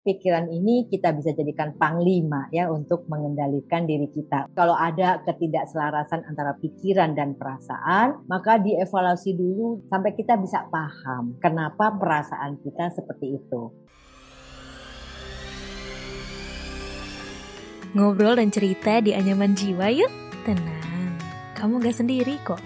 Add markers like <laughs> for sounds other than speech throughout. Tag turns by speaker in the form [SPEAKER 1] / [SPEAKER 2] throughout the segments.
[SPEAKER 1] pikiran ini kita bisa jadikan panglima ya untuk mengendalikan diri kita. Kalau ada ketidakselarasan antara pikiran dan perasaan, maka dievaluasi dulu sampai kita bisa paham kenapa perasaan kita seperti itu.
[SPEAKER 2] Ngobrol dan cerita di anyaman jiwa yuk. Tenang, kamu gak sendiri kok.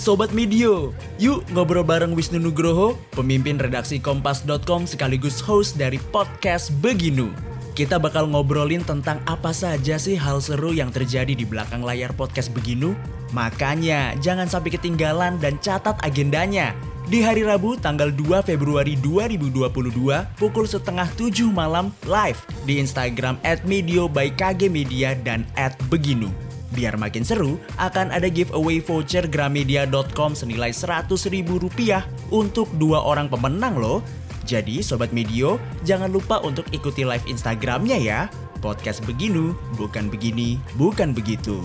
[SPEAKER 3] Sobat Medio, yuk ngobrol bareng Wisnu Nugroho, pemimpin redaksi Kompas.com sekaligus host dari podcast Beginu. Kita bakal ngobrolin tentang apa saja sih hal seru yang terjadi di belakang layar podcast Beginu. Makanya jangan sampai ketinggalan dan catat agendanya. Di hari Rabu tanggal 2 Februari 2022 pukul setengah 7 malam live di Instagram at Medio by KG Media dan at Beginu. Biar makin seru, akan ada giveaway voucher gramedia.com senilai 100 ribu rupiah untuk dua orang pemenang loh. Jadi Sobat Medio, jangan lupa untuk ikuti live Instagramnya ya. Podcast Beginu, bukan begini, bukan begitu.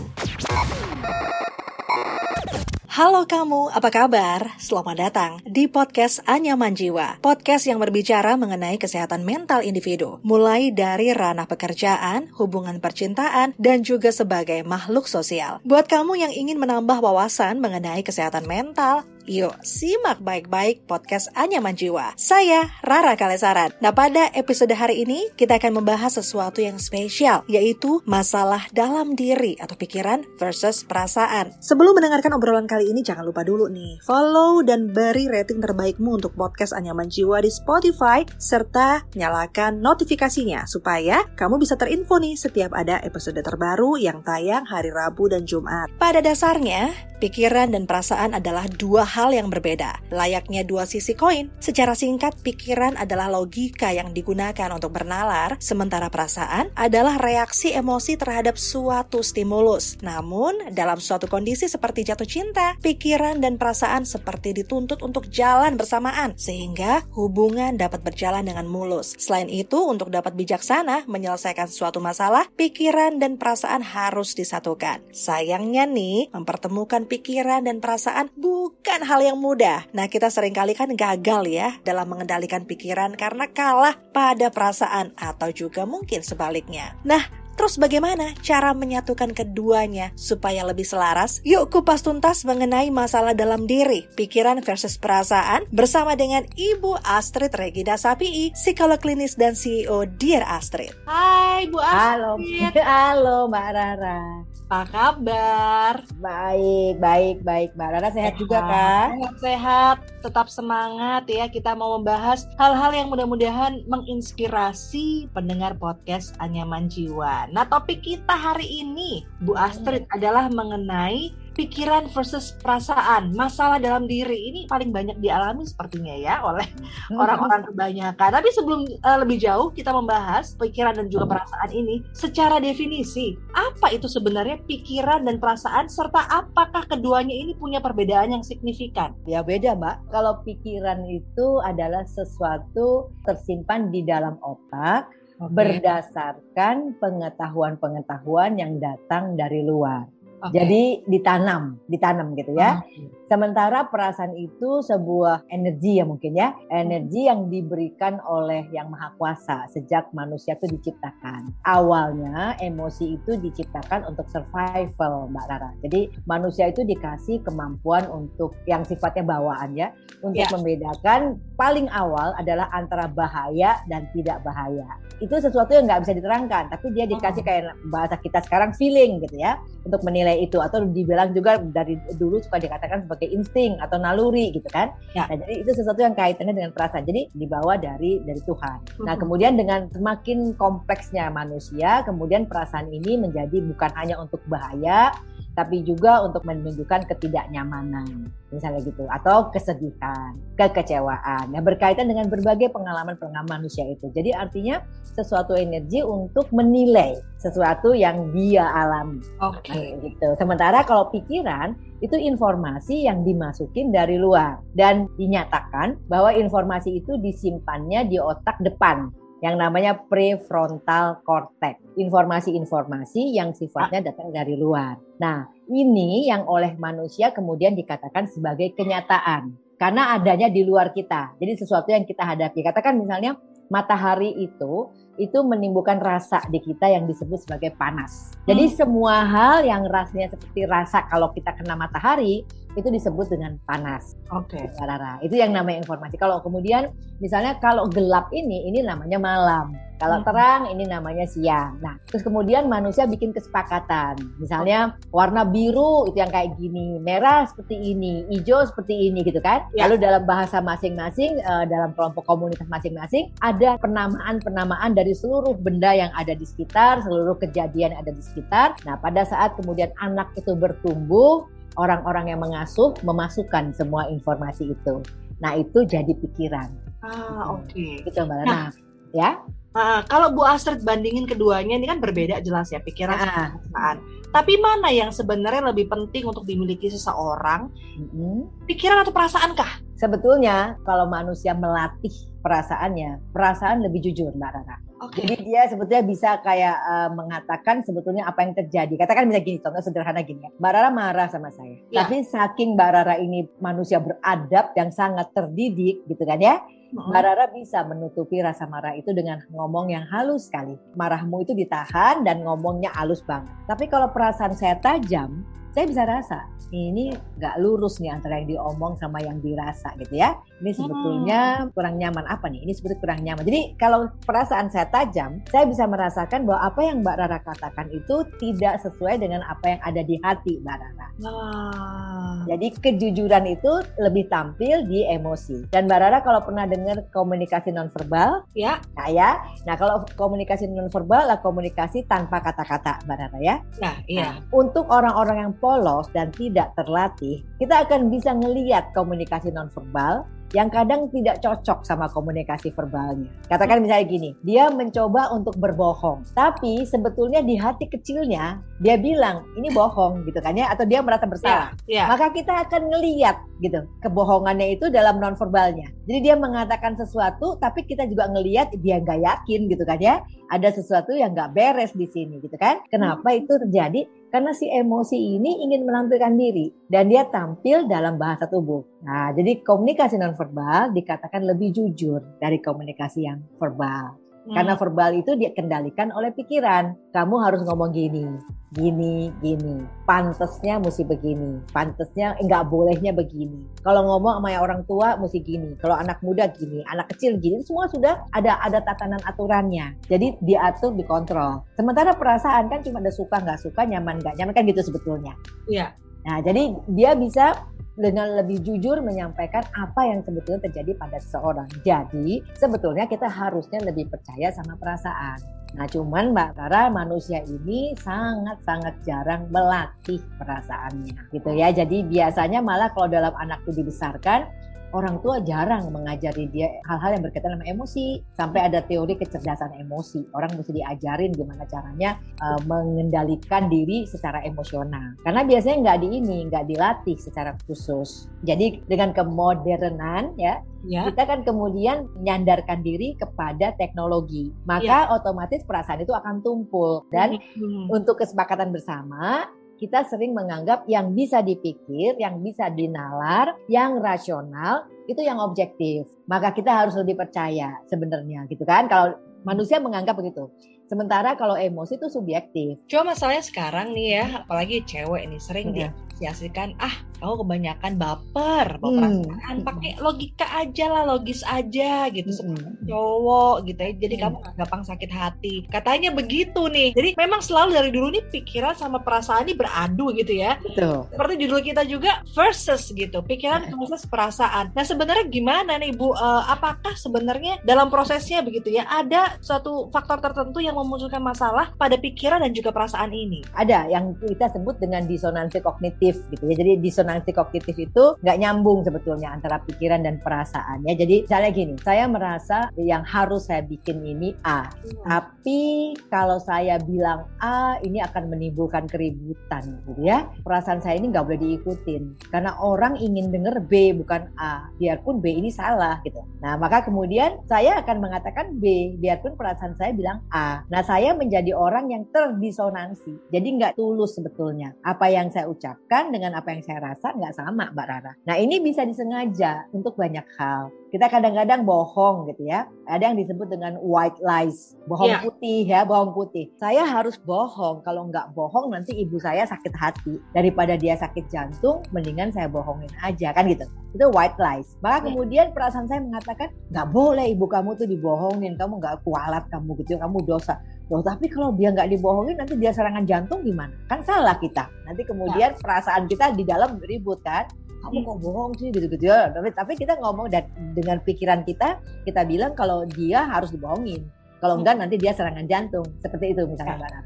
[SPEAKER 4] Halo kamu, apa kabar? Selamat datang di podcast Anyaman Jiwa. Podcast yang berbicara mengenai kesehatan mental individu. Mulai dari ranah pekerjaan, hubungan percintaan, dan juga sebagai makhluk sosial. Buat kamu yang ingin menambah wawasan mengenai kesehatan mental, Yuk, simak baik-baik podcast Anyaman Jiwa. Saya Rara Kalesaran. Nah, pada episode hari ini kita akan membahas sesuatu yang spesial, yaitu masalah dalam diri atau pikiran versus perasaan. Sebelum mendengarkan obrolan kali ini, jangan lupa dulu nih, follow dan beri rating terbaikmu untuk podcast Anyaman Jiwa di Spotify, serta nyalakan notifikasinya supaya kamu bisa terinfo nih setiap ada episode terbaru yang tayang hari Rabu dan Jumat. Pada dasarnya, pikiran dan perasaan adalah dua hal yang berbeda, layaknya dua sisi koin. Secara singkat, pikiran adalah logika yang digunakan untuk bernalar, sementara perasaan adalah reaksi emosi terhadap suatu stimulus. Namun, dalam suatu kondisi seperti jatuh cinta, pikiran dan perasaan seperti dituntut untuk jalan bersamaan, sehingga hubungan dapat berjalan dengan mulus. Selain itu, untuk dapat bijaksana menyelesaikan suatu masalah, pikiran dan perasaan harus disatukan. Sayangnya nih, mempertemukan pikiran dan perasaan bukan hal yang mudah. Nah, kita sering kali kan gagal ya dalam mengendalikan pikiran karena kalah pada perasaan atau juga mungkin sebaliknya. Nah, Terus bagaimana cara menyatukan keduanya supaya lebih selaras? Yuk kupas tuntas mengenai masalah dalam diri, pikiran versus perasaan bersama dengan Ibu Astrid Regida Sapii, psikolog klinis dan CEO Dear Astrid.
[SPEAKER 1] Hai Bu Astrid. Halo, <laughs> halo Mbak Rara.
[SPEAKER 4] Apa kabar?
[SPEAKER 1] Baik, baik, baik. Mbak Rara sehat, sehat juga kan?
[SPEAKER 4] Sehat, sehat. Tetap semangat ya. Kita mau membahas hal-hal yang mudah-mudahan menginspirasi pendengar podcast Anyaman Jiwa. Nah, topik kita hari ini, Bu Astrid, hmm. adalah mengenai pikiran versus perasaan, masalah dalam diri ini paling banyak dialami sepertinya ya oleh hmm. orang-orang kebanyakan. Tapi sebelum uh, lebih jauh kita membahas pikiran dan juga perasaan ini secara definisi, apa itu sebenarnya pikiran dan perasaan serta apakah keduanya ini punya perbedaan yang signifikan?
[SPEAKER 1] Ya beda, Mbak. Kalau pikiran itu adalah sesuatu tersimpan di dalam otak okay. berdasarkan pengetahuan-pengetahuan yang datang dari luar. Okay. Jadi ditanam, ditanam gitu ya. Okay. Sementara perasaan itu sebuah energi ya mungkin ya, energi yang diberikan oleh Yang Maha Kuasa sejak manusia itu diciptakan. Awalnya emosi itu diciptakan untuk survival, Mbak Rara. Jadi manusia itu dikasih kemampuan untuk yang sifatnya bawaan ya, untuk yeah. membedakan paling awal adalah antara bahaya dan tidak bahaya. Itu sesuatu yang nggak bisa diterangkan, tapi dia dikasih oh. kayak bahasa kita sekarang feeling gitu ya, untuk menilai itu atau dibilang juga dari dulu suka dikatakan sebagai insting atau naluri gitu kan. Ya. Nah, jadi itu sesuatu yang kaitannya dengan perasaan. Jadi dibawa dari dari Tuhan. Hmm. Nah, kemudian dengan semakin kompleksnya manusia, kemudian perasaan ini menjadi bukan hanya untuk bahaya, tapi juga untuk menunjukkan ketidaknyamanan, misalnya gitu, atau kesedihan, kekecewaan. Nah, berkaitan dengan berbagai pengalaman-pengalaman manusia itu. Jadi artinya sesuatu energi untuk menilai sesuatu yang dia alami.
[SPEAKER 4] Oke. Okay.
[SPEAKER 1] Nah, gitu. Sementara kalau pikiran itu informasi yang dimasukin dari luar dan dinyatakan bahwa informasi itu disimpannya di otak depan yang namanya prefrontal cortex. Informasi-informasi yang sifatnya datang dari luar. Nah, ini yang oleh manusia kemudian dikatakan sebagai kenyataan. karena adanya di luar kita. Jadi sesuatu yang kita hadapi. Katakan misalnya matahari itu itu menimbulkan rasa di kita yang disebut sebagai panas. Jadi
[SPEAKER 4] Hmm.
[SPEAKER 1] semua hal yang rasanya seperti rasa kalau kita kena matahari itu disebut dengan panas.
[SPEAKER 4] Oke.
[SPEAKER 1] Mbak Rara. Itu yang namanya informasi. Kalau kemudian misalnya kalau gelap ini ini namanya malam. Kalau
[SPEAKER 4] Hmm.
[SPEAKER 1] terang ini namanya siang. Nah, terus kemudian manusia bikin kesepakatan. Misalnya warna biru itu yang kayak gini, merah seperti ini, hijau seperti ini gitu kan.
[SPEAKER 4] Ya.
[SPEAKER 1] Lalu dalam bahasa masing-masing eh, dalam kelompok komunitas masing-masing ada penamaan-penamaan dari seluruh benda yang ada di sekitar, seluruh kejadian yang ada di sekitar. Nah, pada saat kemudian anak itu bertumbuh, orang-orang yang mengasuh memasukkan semua informasi itu. Nah, itu jadi pikiran.
[SPEAKER 4] Ah, oke.
[SPEAKER 1] Gitu Mbak Rana. ya.
[SPEAKER 4] Nah, kalau Bu Astrid bandingin keduanya ini kan berbeda jelas ya pikiran sama
[SPEAKER 1] Ah.
[SPEAKER 4] perasaan. Tapi mana yang sebenarnya lebih penting untuk dimiliki seseorang?
[SPEAKER 1] Mm-mm.
[SPEAKER 4] Pikiran atau perasaan kah?
[SPEAKER 1] Sebetulnya kalau manusia melatih perasaannya, perasaan lebih jujur Mbak Rana.
[SPEAKER 4] Oke.
[SPEAKER 1] Jadi dia sebetulnya bisa kayak eh, mengatakan sebetulnya apa yang terjadi. Katakan bisa gini, contoh sederhana gini ya. Mbak Rara marah sama saya.
[SPEAKER 4] Ya.
[SPEAKER 1] Tapi saking Mbak Rara ini manusia beradab yang sangat terdidik gitu kan ya.
[SPEAKER 4] Mm-mm.
[SPEAKER 1] Mbak Rara bisa menutupi rasa marah itu dengan ngomong yang halus sekali. Marahmu itu ditahan dan ngomongnya halus banget. Tapi kalau perasaan saya tajam, saya bisa rasa ini nggak lurus nih antara yang diomong sama yang dirasa gitu ya. Ini sebetulnya kurang nyaman apa nih? Ini sebetulnya kurang nyaman. Jadi kalau perasaan saya tajam, saya bisa merasakan bahwa apa yang Mbak Rara katakan itu tidak sesuai dengan apa yang ada di hati Mbak Rara.
[SPEAKER 4] Nah,
[SPEAKER 1] Jadi kejujuran itu lebih tampil di emosi. Dan Mbak Rara kalau pernah dengar komunikasi nonverbal,
[SPEAKER 4] ya.
[SPEAKER 1] nah ya. Nah kalau komunikasi nonverbal adalah komunikasi tanpa kata-kata Mbak Rara ya.
[SPEAKER 4] Nah, iya.
[SPEAKER 1] Nah, untuk orang-orang yang polos dan tidak terlatih, kita akan bisa ngeliat komunikasi nonverbal yang kadang tidak cocok sama komunikasi verbalnya. Katakan misalnya gini, dia mencoba untuk berbohong, tapi sebetulnya di hati kecilnya dia bilang ini bohong gitu kan ya, atau dia merasa bersalah.
[SPEAKER 4] Ya.
[SPEAKER 1] Maka kita akan ngeliat gitu kebohongannya itu dalam nonverbalnya. Jadi dia mengatakan sesuatu, tapi kita juga ngeliat dia nggak yakin gitu kan ya. Ada sesuatu yang nggak beres di sini gitu kan. Kenapa itu terjadi? Karena si emosi ini ingin menampilkan diri dan dia tampil dalam bahasa tubuh. Nah, jadi komunikasi nonverbal dikatakan lebih jujur dari komunikasi yang verbal. Karena verbal itu dikendalikan oleh pikiran. Kamu harus ngomong gini, gini, gini. Pantesnya mesti begini. Pantesnya enggak bolehnya begini. Kalau ngomong sama orang tua mesti gini. Kalau anak muda gini, anak kecil gini. Semua sudah ada ada tatanan aturannya. Jadi diatur, dikontrol. Sementara perasaan kan cuma ada suka nggak suka, nyaman nggak nyaman kan gitu sebetulnya.
[SPEAKER 4] Iya.
[SPEAKER 1] Nah, jadi dia bisa dengan lebih jujur menyampaikan apa yang sebetulnya terjadi pada seseorang. Jadi, sebetulnya kita harusnya lebih percaya sama perasaan. Nah, cuman Mbak Tara, manusia ini sangat-sangat jarang melatih perasaannya, gitu ya. Jadi biasanya malah kalau dalam anak itu dibesarkan, orang tua jarang mengajari dia hal-hal yang berkaitan sama emosi. Sampai ada teori kecerdasan emosi. Orang mesti diajarin gimana caranya uh, mengendalikan diri secara emosional. Karena biasanya nggak di ini, nggak dilatih secara khusus. Jadi dengan kemodernan ya,
[SPEAKER 4] Ya.
[SPEAKER 1] kita kan kemudian menyandarkan diri kepada teknologi. Maka otomatis perasaan itu akan tumpul dan
[SPEAKER 4] Hmm.
[SPEAKER 1] untuk kesepakatan bersama kita sering menganggap yang bisa dipikir, yang bisa dinalar, yang rasional itu yang objektif. Maka kita harus lebih percaya sebenarnya gitu kan. Kalau manusia menganggap begitu. Sementara kalau emosi itu subjektif.
[SPEAKER 4] Cuma masalahnya sekarang nih ya, apalagi cewek nih sering
[SPEAKER 1] Iya.
[SPEAKER 4] Diasosiasikan, ah kamu kebanyakan baper, bawa
[SPEAKER 1] Hmm.
[SPEAKER 4] perasaan, pakai logika aja lah, logis aja gitu.
[SPEAKER 1] Mm-mm.
[SPEAKER 4] cowok gitu ya jadi
[SPEAKER 1] Hmm.
[SPEAKER 4] kamu gak gampang sakit hati katanya begitu nih jadi memang selalu dari dulu nih pikiran sama perasaan ini beradu gitu ya
[SPEAKER 1] Betul.
[SPEAKER 4] seperti judul kita juga versus gitu pikiran versus perasaan nah sebenarnya gimana nih bu Eh, apakah sebenarnya dalam prosesnya begitu ya ada suatu faktor tertentu yang memunculkan masalah pada pikiran dan juga perasaan ini
[SPEAKER 1] Ada yang kita sebut dengan disonansi kognitif gitu ya. Jadi disonansi kognitif itu nggak nyambung sebetulnya antara pikiran dan perasaan ya. Jadi misalnya gini, saya merasa yang harus saya bikin ini A. Tapi kalau saya bilang A, ini akan menimbulkan keributan gitu ya. Perasaan saya ini nggak boleh diikutin. Karena orang ingin denger B bukan A. Biarpun B ini salah gitu. Nah, maka kemudian saya akan mengatakan B, biarpun perasaan saya bilang A. Nah, saya menjadi orang yang terdisonansi. Jadi nggak tulus sebetulnya. Apa yang saya ucapkan dengan apa yang saya rasa nggak sama, Mbak Rara. Nah, ini bisa disengaja untuk banyak hal. Kita kadang-kadang bohong gitu ya. Ada yang disebut dengan white lies, bohong
[SPEAKER 4] Iya.
[SPEAKER 1] putih ya, bohong putih. Saya harus bohong. Kalau nggak bohong nanti ibu saya sakit hati. Daripada dia sakit jantung, mendingan saya bohongin aja kan gitu. Itu white lies. Maka
[SPEAKER 4] Iya.
[SPEAKER 1] kemudian perasaan saya mengatakan nggak boleh ibu kamu tuh dibohongin. Kamu nggak kualat kamu gitu. Kamu dosa. Loh, tapi kalau dia nggak dibohongin nanti dia serangan jantung gimana? Kan salah kita. Nanti kemudian perasaan kita di dalam ribut kan. Kamu kok bohong sih gitu-gitu ya. Tapi, tapi kita ngomong dan dengan pikiran kita, kita bilang kalau dia harus dibohongin. Kalau enggak nanti dia serangan jantung. Seperti itu misalnya Nana.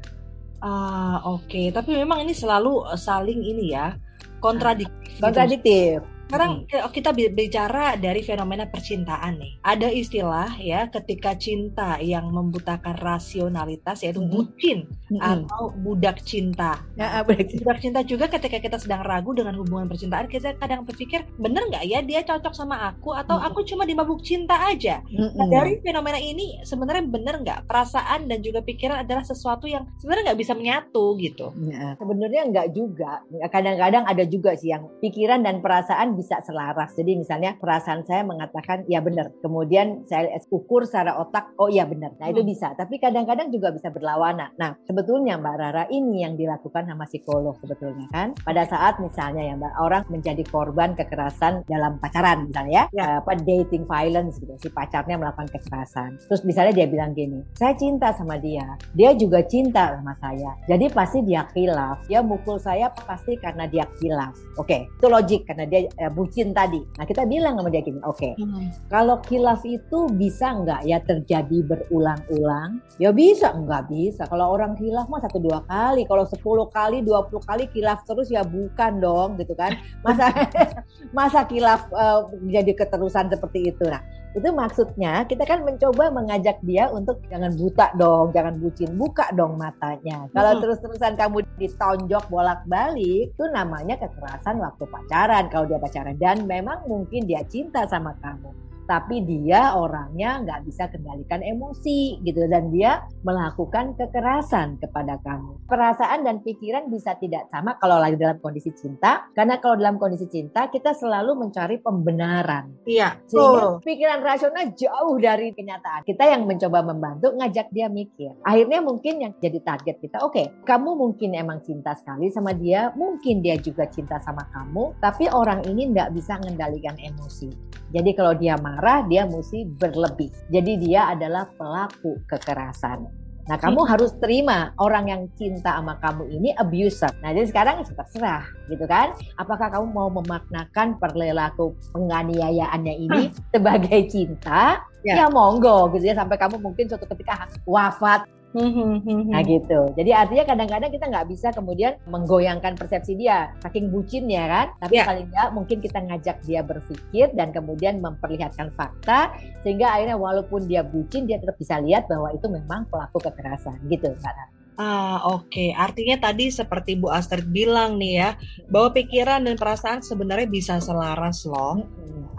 [SPEAKER 4] Ah, oke. Tapi memang ini selalu eh, saling ini ya, kontradiktif. gitu. Sekarang ke- kita bi- bicara dari fenomena percintaan nih. Ada istilah ya ketika cinta yang membutakan rasionalitas yaitu bucin atau budak cinta.
[SPEAKER 1] Ya, berarti.
[SPEAKER 4] Budak cinta juga ketika kita sedang ragu dengan hubungan percintaan kita kadang berpikir bener nggak ya dia cocok sama aku atau aku cuma dimabuk cinta aja. Nah, dari fenomena ini sebenarnya bener nggak perasaan dan juga pikiran adalah sesuatu yang sebenarnya nggak bisa menyatu gitu.
[SPEAKER 1] Ya, sebenarnya enggak juga. Kadang-kadang ada juga sih yang pikiran dan perasaan bisa selaras. Jadi misalnya perasaan saya mengatakan ya benar. Kemudian saya ukur secara otak, oh iya benar. Nah itu
[SPEAKER 4] Hmm.
[SPEAKER 1] bisa. Tapi kadang-kadang juga bisa berlawanan. Nah sebetulnya Mbak Rara ini yang dilakukan sama psikolog sebetulnya kan. Pada saat misalnya ya Mbak orang menjadi korban kekerasan dalam pacaran misalnya ya,
[SPEAKER 4] Ya.
[SPEAKER 1] eh, apa dating violence gitu. Si pacarnya melakukan kekerasan. Terus misalnya dia bilang gini, saya cinta sama dia. Dia juga cinta sama saya. Jadi pasti dia khilaf. Dia mukul saya pasti karena dia khilaf. Oke, itu logik karena dia eh, bucin tadi. Nah kita bilang sama dia gini, oke, kalau khilaf itu bisa nggak ya terjadi berulang-ulang? Ya bisa, nggak bisa. Kalau orang khilaf mah satu dua kali. Kalau 10 kali, 20 kali khilaf terus ya bukan dong gitu kan. Masa <laughs> masa khilaf eh, jadi keterusan seperti itu. Nah itu maksudnya kita kan mencoba mengajak dia untuk jangan buta dong, jangan bucin, buka dong matanya. Kalau terus-terusan kamu ditonjok bolak-balik, itu namanya kekerasan waktu pacaran. Kalau dia pacaran dan memang mungkin dia cinta sama kamu, tapi dia orangnya nggak bisa kendalikan emosi gitu dan dia melakukan kekerasan kepada kamu. Perasaan dan pikiran bisa tidak sama kalau lagi dalam kondisi cinta, karena kalau dalam kondisi cinta kita selalu mencari pembenaran.
[SPEAKER 4] Iya,
[SPEAKER 1] Sehingga pikiran rasional jauh dari kenyataan. Kita yang mencoba membantu ngajak dia mikir. Akhirnya mungkin yang jadi target kita, oke, kamu mungkin emang cinta sekali sama dia, mungkin dia juga cinta sama kamu, tapi orang ini nggak bisa mengendalikan emosi. Jadi kalau dia marah, dia mesti berlebih. Jadi dia adalah pelaku kekerasan. Nah, kamu harus terima orang yang cinta sama kamu ini abuser. Nah, jadi sekarang terserah, gitu kan? Apakah kamu mau memaknakan perilaku penganiayaannya ini sebagai cinta?
[SPEAKER 4] Ya.
[SPEAKER 1] Ya. monggo, gitu ya. Sampai kamu mungkin suatu ketika wafat
[SPEAKER 4] Hmm.
[SPEAKER 1] Nah gitu. Jadi artinya kadang-kadang kita nggak bisa kemudian menggoyangkan persepsi dia, saking bucin ya kan. Tapi
[SPEAKER 4] Ya.
[SPEAKER 1] paling nggak mungkin kita ngajak dia berpikir dan kemudian memperlihatkan fakta sehingga akhirnya walaupun dia bucin dia tetap bisa lihat bahwa itu memang pelaku kekerasan gitu. Mbak.
[SPEAKER 4] Ah, oke. Artinya tadi seperti Bu Astrid bilang nih ya, bahwa pikiran dan perasaan sebenarnya bisa selaras loh.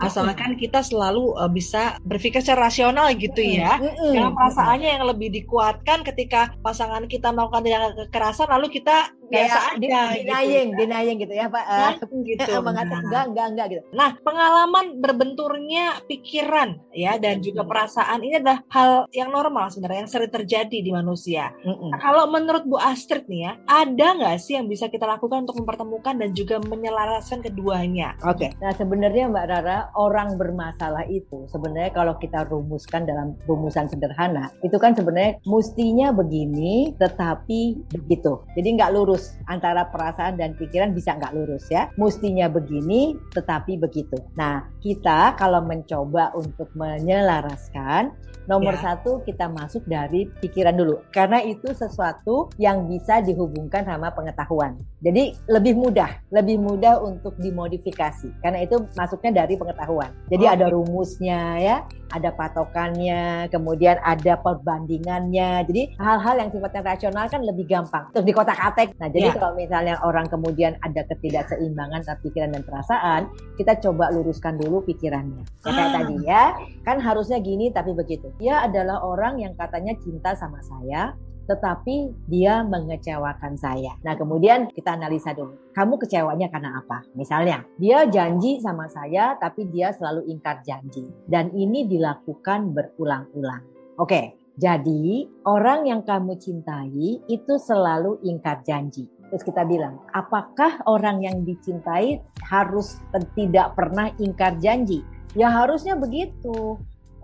[SPEAKER 4] Asalkan kita selalu eh, bisa berpikir secara rasional gitu ya. Dengan perasaannya yang lebih dikuatkan ketika pasangan kita melakukan tindakan kekerasan lalu kita biasa aja
[SPEAKER 1] denying,
[SPEAKER 4] gitu.
[SPEAKER 1] denying gitu ya Pak.
[SPEAKER 4] Nah,
[SPEAKER 1] Eh,
[SPEAKER 4] gitu. <laughs>
[SPEAKER 1] mengatakan
[SPEAKER 4] Nah.
[SPEAKER 1] enggak, enggak, enggak gitu.
[SPEAKER 4] Nah, pengalaman berbenturnya pikiran ya dan juga perasaan ini adalah hal yang normal sebenarnya yang sering terjadi di manusia. Nah, kalau menurut Bu Astrid nih ya, ada nggak sih yang bisa kita lakukan untuk mempertemukan dan juga menyelaraskan keduanya?
[SPEAKER 1] Oke. Nah sebenarnya Mbak Rara orang bermasalah itu sebenarnya kalau kita rumuskan dalam rumusan sederhana itu kan sebenarnya mustinya begini tetapi begitu. Jadi nggak lurus antara perasaan dan pikiran bisa nggak lurus ya. Mustinya begini tetapi begitu. Nah kita kalau mencoba untuk menyelaraskan nomor
[SPEAKER 4] Ya.
[SPEAKER 1] satu kita masuk dari pikiran dulu karena itu sesuatu yang bisa dihubungkan sama pengetahuan. Jadi lebih mudah, lebih mudah untuk dimodifikasi karena itu masuknya dari pengetahuan. Jadi
[SPEAKER 4] Oke.
[SPEAKER 1] ada rumusnya ya, ada patokannya, kemudian ada perbandingannya. Jadi hal-hal yang sifatnya rasional kan lebih gampang untuk di kotak atek. Nah, jadi ya. kalau misalnya orang kemudian ada ketidakseimbangan antara pikiran dan perasaan, kita coba luruskan dulu pikirannya. Ya, kayak ah. tadi ya, kan harusnya gini tapi begitu. Dia adalah orang yang katanya cinta sama saya, tetapi dia mengecewakan saya. Nah, kemudian kita analisa dulu. Kamu kecewanya karena apa? Misalnya, dia janji sama saya tapi dia selalu ingkar janji dan ini dilakukan berulang-ulang. Oke, jadi orang yang kamu cintai itu selalu ingkar janji. Terus kita bilang, apakah orang yang dicintai harus tidak pernah ingkar janji? Ya harusnya begitu.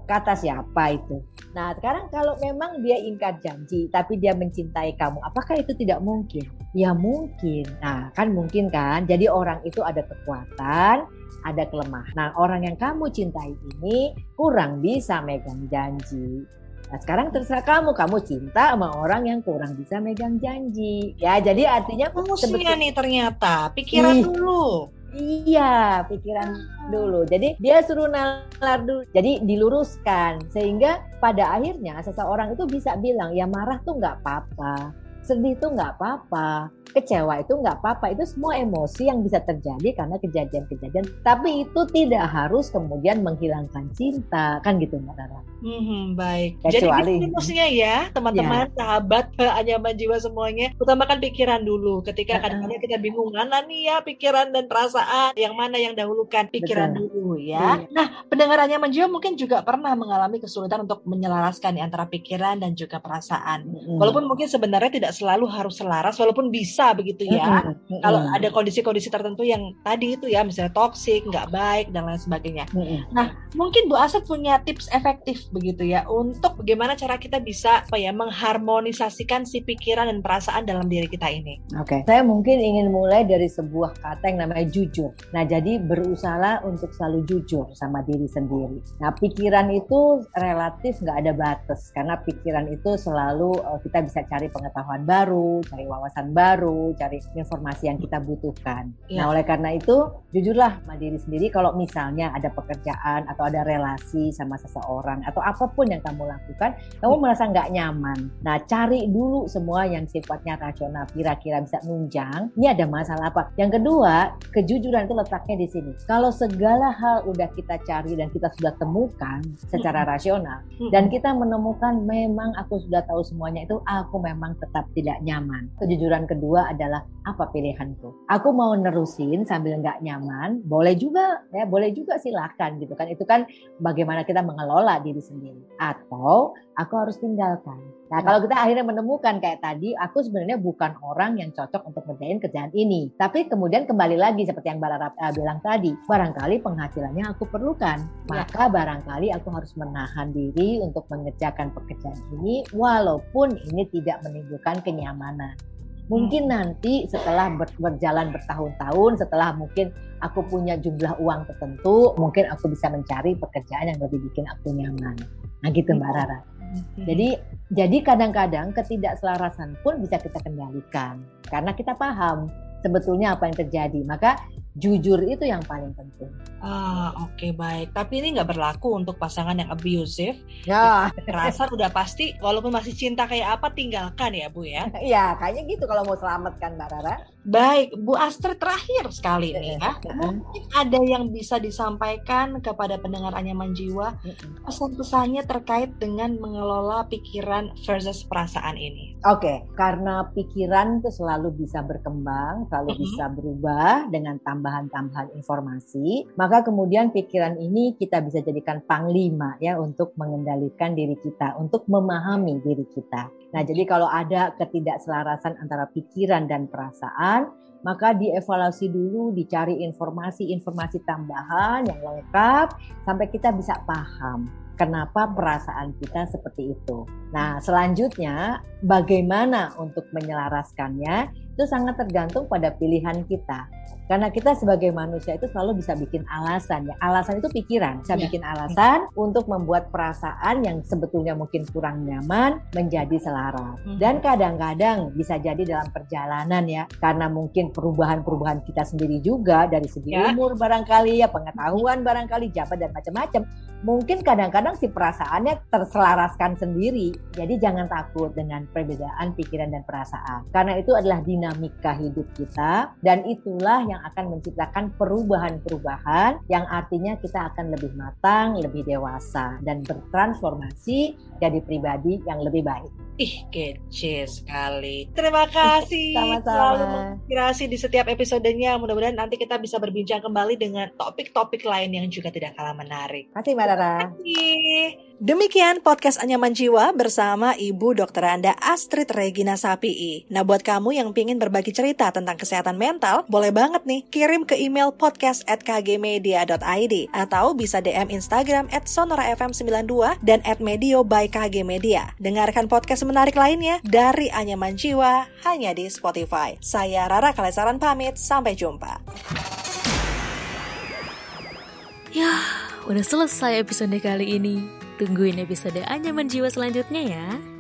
[SPEAKER 1] Kata siapa itu? Nah, sekarang kalau memang dia ingkar janji, tapi dia mencintai kamu, apakah itu tidak mungkin? Ya mungkin. Nah, kan mungkin kan. Jadi orang itu ada kekuatan, ada kelemahan. Nah, orang yang kamu cintai ini kurang bisa megang janji. Nah, sekarang terserah kamu, kamu cinta sama orang yang kurang bisa megang janji. Ya, jadi artinya
[SPEAKER 4] Manusia nih ternyata, pikiran dulu.
[SPEAKER 1] Iya, pikiran dulu. Jadi dia suruh nalar dulu. Jadi diluruskan sehingga pada akhirnya seseorang itu bisa bilang ya marah tuh nggak apa-apa, sedih tuh nggak apa-apa, kecewa itu nggak apa-apa. Itu semua emosi yang bisa terjadi karena kejadian-kejadian. Tapi itu tidak harus kemudian menghilangkan cinta kan gitu mbak Rara?
[SPEAKER 4] Hmm, baik. Kecuali, jadi emosinya ya teman-teman ya. sahabat <laughs> anyaman jiwa semuanya utamakan pikiran dulu. Ketika kadang-kadang kita bingung mana nih ya pikiran dan perasaan? Yang mana yang dahulukan? Pikiran Betul. dulu ya. Iya. nah pendengar anyaman jiwa mungkin juga pernah mengalami kesulitan untuk menyelaraskan antara pikiran dan juga perasaan. Hmm. walaupun mungkin sebenarnya tidak selalu harus selaras walaupun bisa begitu ya. Mm -hmm. Kalau ada kondisi-kondisi tertentu yang tadi itu ya misalnya toksik, nggak baik dan lain sebagainya. Mm -hmm. Nah, mungkin Bu Asep punya tips efektif begitu ya untuk bagaimana cara kita bisa apa ya mengharmonisasikan si pikiran dan perasaan dalam diri kita ini.
[SPEAKER 1] Oke, okay. saya mungkin ingin mulai dari sebuah kata yang namanya jujur. Nah, jadi berusaha untuk selalu jujur sama diri sendiri. Nah, pikiran itu relatif nggak ada batas karena pikiran itu selalu uh, kita bisa cari pengetahuan baru, cari wawasan baru cari informasi yang kita butuhkan. Ya. Nah, oleh karena itu, jujurlah sama diri sendiri kalau misalnya ada pekerjaan atau ada relasi sama seseorang atau apa pun yang kamu lakukan, kamu ya. merasa nggak nyaman. Nah, cari dulu semua yang sifatnya rasional, kira-kira bisa nunjang, ini ada masalah apa. Yang kedua, kejujuran itu letaknya di sini. Kalau segala hal udah kita cari dan kita sudah temukan secara rasional, dan kita menemukan memang aku sudah tahu semuanya itu, aku memang tetap tidak nyaman. Kejujuran kedua adalah apa pilihanku. Aku mau nerusin sambil nggak nyaman, boleh juga ya, boleh juga silakan gitu kan. Itu kan bagaimana kita mengelola diri sendiri. Atau aku harus tinggalkan. Nah, kalau kita akhirnya menemukan kayak tadi, aku sebenarnya bukan orang yang cocok untuk ngerjain kerjaan ini. Tapi kemudian kembali lagi seperti yang Mbak uh, bilang tadi, barangkali penghasilannya aku perlukan. Ya. Maka barangkali aku harus menahan diri untuk mengerjakan pekerjaan ini walaupun ini tidak menimbulkan kenyamanan. Mungkin hmm. nanti setelah ber, berjalan bertahun-tahun, setelah mungkin aku punya jumlah uang tertentu, mungkin aku bisa mencari pekerjaan yang lebih bikin aku nyaman. Nah gitu Mbak hmm. Rara. Jadi jadi kadang-kadang ketidakselarasan pun bisa kita kendalikan karena kita paham sebetulnya apa yang terjadi. Maka jujur itu yang paling penting.
[SPEAKER 4] Ah, oke okay, baik. Tapi ini nggak berlaku untuk pasangan yang abusive. Ya. Kekerasan udah pasti, walaupun masih cinta kayak apa, tinggalkan ya Bu ya. <laughs>
[SPEAKER 1] Iya, kayaknya gitu kalau mau selamatkan Mbak Rara.
[SPEAKER 4] Baik, Bu Astrid terakhir sekali nih ya. Mungkin ada yang bisa disampaikan kepada pendengar anyaman jiwa pesan-pesannya terkait dengan mengelola pikiran versus perasaan ini.
[SPEAKER 1] Oke, okay, karena pikiran itu selalu bisa berkembang, selalu bisa berubah dengan tambahan-tambahan informasi, maka kemudian pikiran ini kita bisa jadikan panglima ya untuk mengendalikan diri kita, untuk memahami diri kita. Nah, jadi kalau ada ketidakselarasan antara pikiran dan perasaan, maka dievaluasi dulu, dicari informasi-informasi tambahan yang lengkap sampai kita bisa paham kenapa perasaan kita seperti itu. Nah, selanjutnya bagaimana untuk menyelaraskannya? Itu sangat tergantung pada pilihan kita. Karena kita sebagai manusia itu selalu bisa bikin alasan ya. Alasan itu pikiran, bisa
[SPEAKER 5] Ya.
[SPEAKER 1] bikin alasan untuk membuat perasaan yang sebetulnya mungkin kurang nyaman menjadi selaras.
[SPEAKER 5] Mhm.
[SPEAKER 1] Dan kadang-kadang bisa jadi dalam perjalanan ya, karena mungkin perubahan-perubahan kita sendiri juga dari segi
[SPEAKER 5] Ya.
[SPEAKER 1] umur barangkali ya, pengetahuan barangkali, jabat dan macam-macam. Mungkin kadang-kadang si perasaannya terselaraskan sendiri. Jadi jangan takut dengan perbedaan pikiran dan perasaan. Karena itu adalah dinamika hidup kita dan itulah yang akan menciptakan perubahan-perubahan yang artinya kita akan lebih matang, lebih dewasa dan bertransformasi jadi pribadi yang lebih baik.
[SPEAKER 5] Ih, kece sekali. Terima kasih. <laughs> Selalu
[SPEAKER 1] Sama-sama.
[SPEAKER 5] menginspirasi di setiap episodenya. Mudah-mudahan nanti kita bisa berbincang kembali dengan topik-topik lain yang juga tidak kalah menarik.
[SPEAKER 1] Terima kasih Mbak Rara.
[SPEAKER 5] Demikian podcast Anyaman Jiwa bersama Ibu Dr. Anda Astrid Regina Sapii. Nah buat kamu yang pingin berbagi cerita tentang kesehatan mental, boleh banget nih kirim ke email podcast at kgmedia.id atau bisa DM Instagram at sonorafm92 dan at medio by KG Media. Dengarkan podcast menarik lainnya dari Anyaman Jiwa hanya di Spotify. Saya Rara Kalesaran pamit, sampai jumpa.
[SPEAKER 2] Ya, udah selesai episode kali ini. Tungguin episode Anyaman Jiwa selanjutnya ya.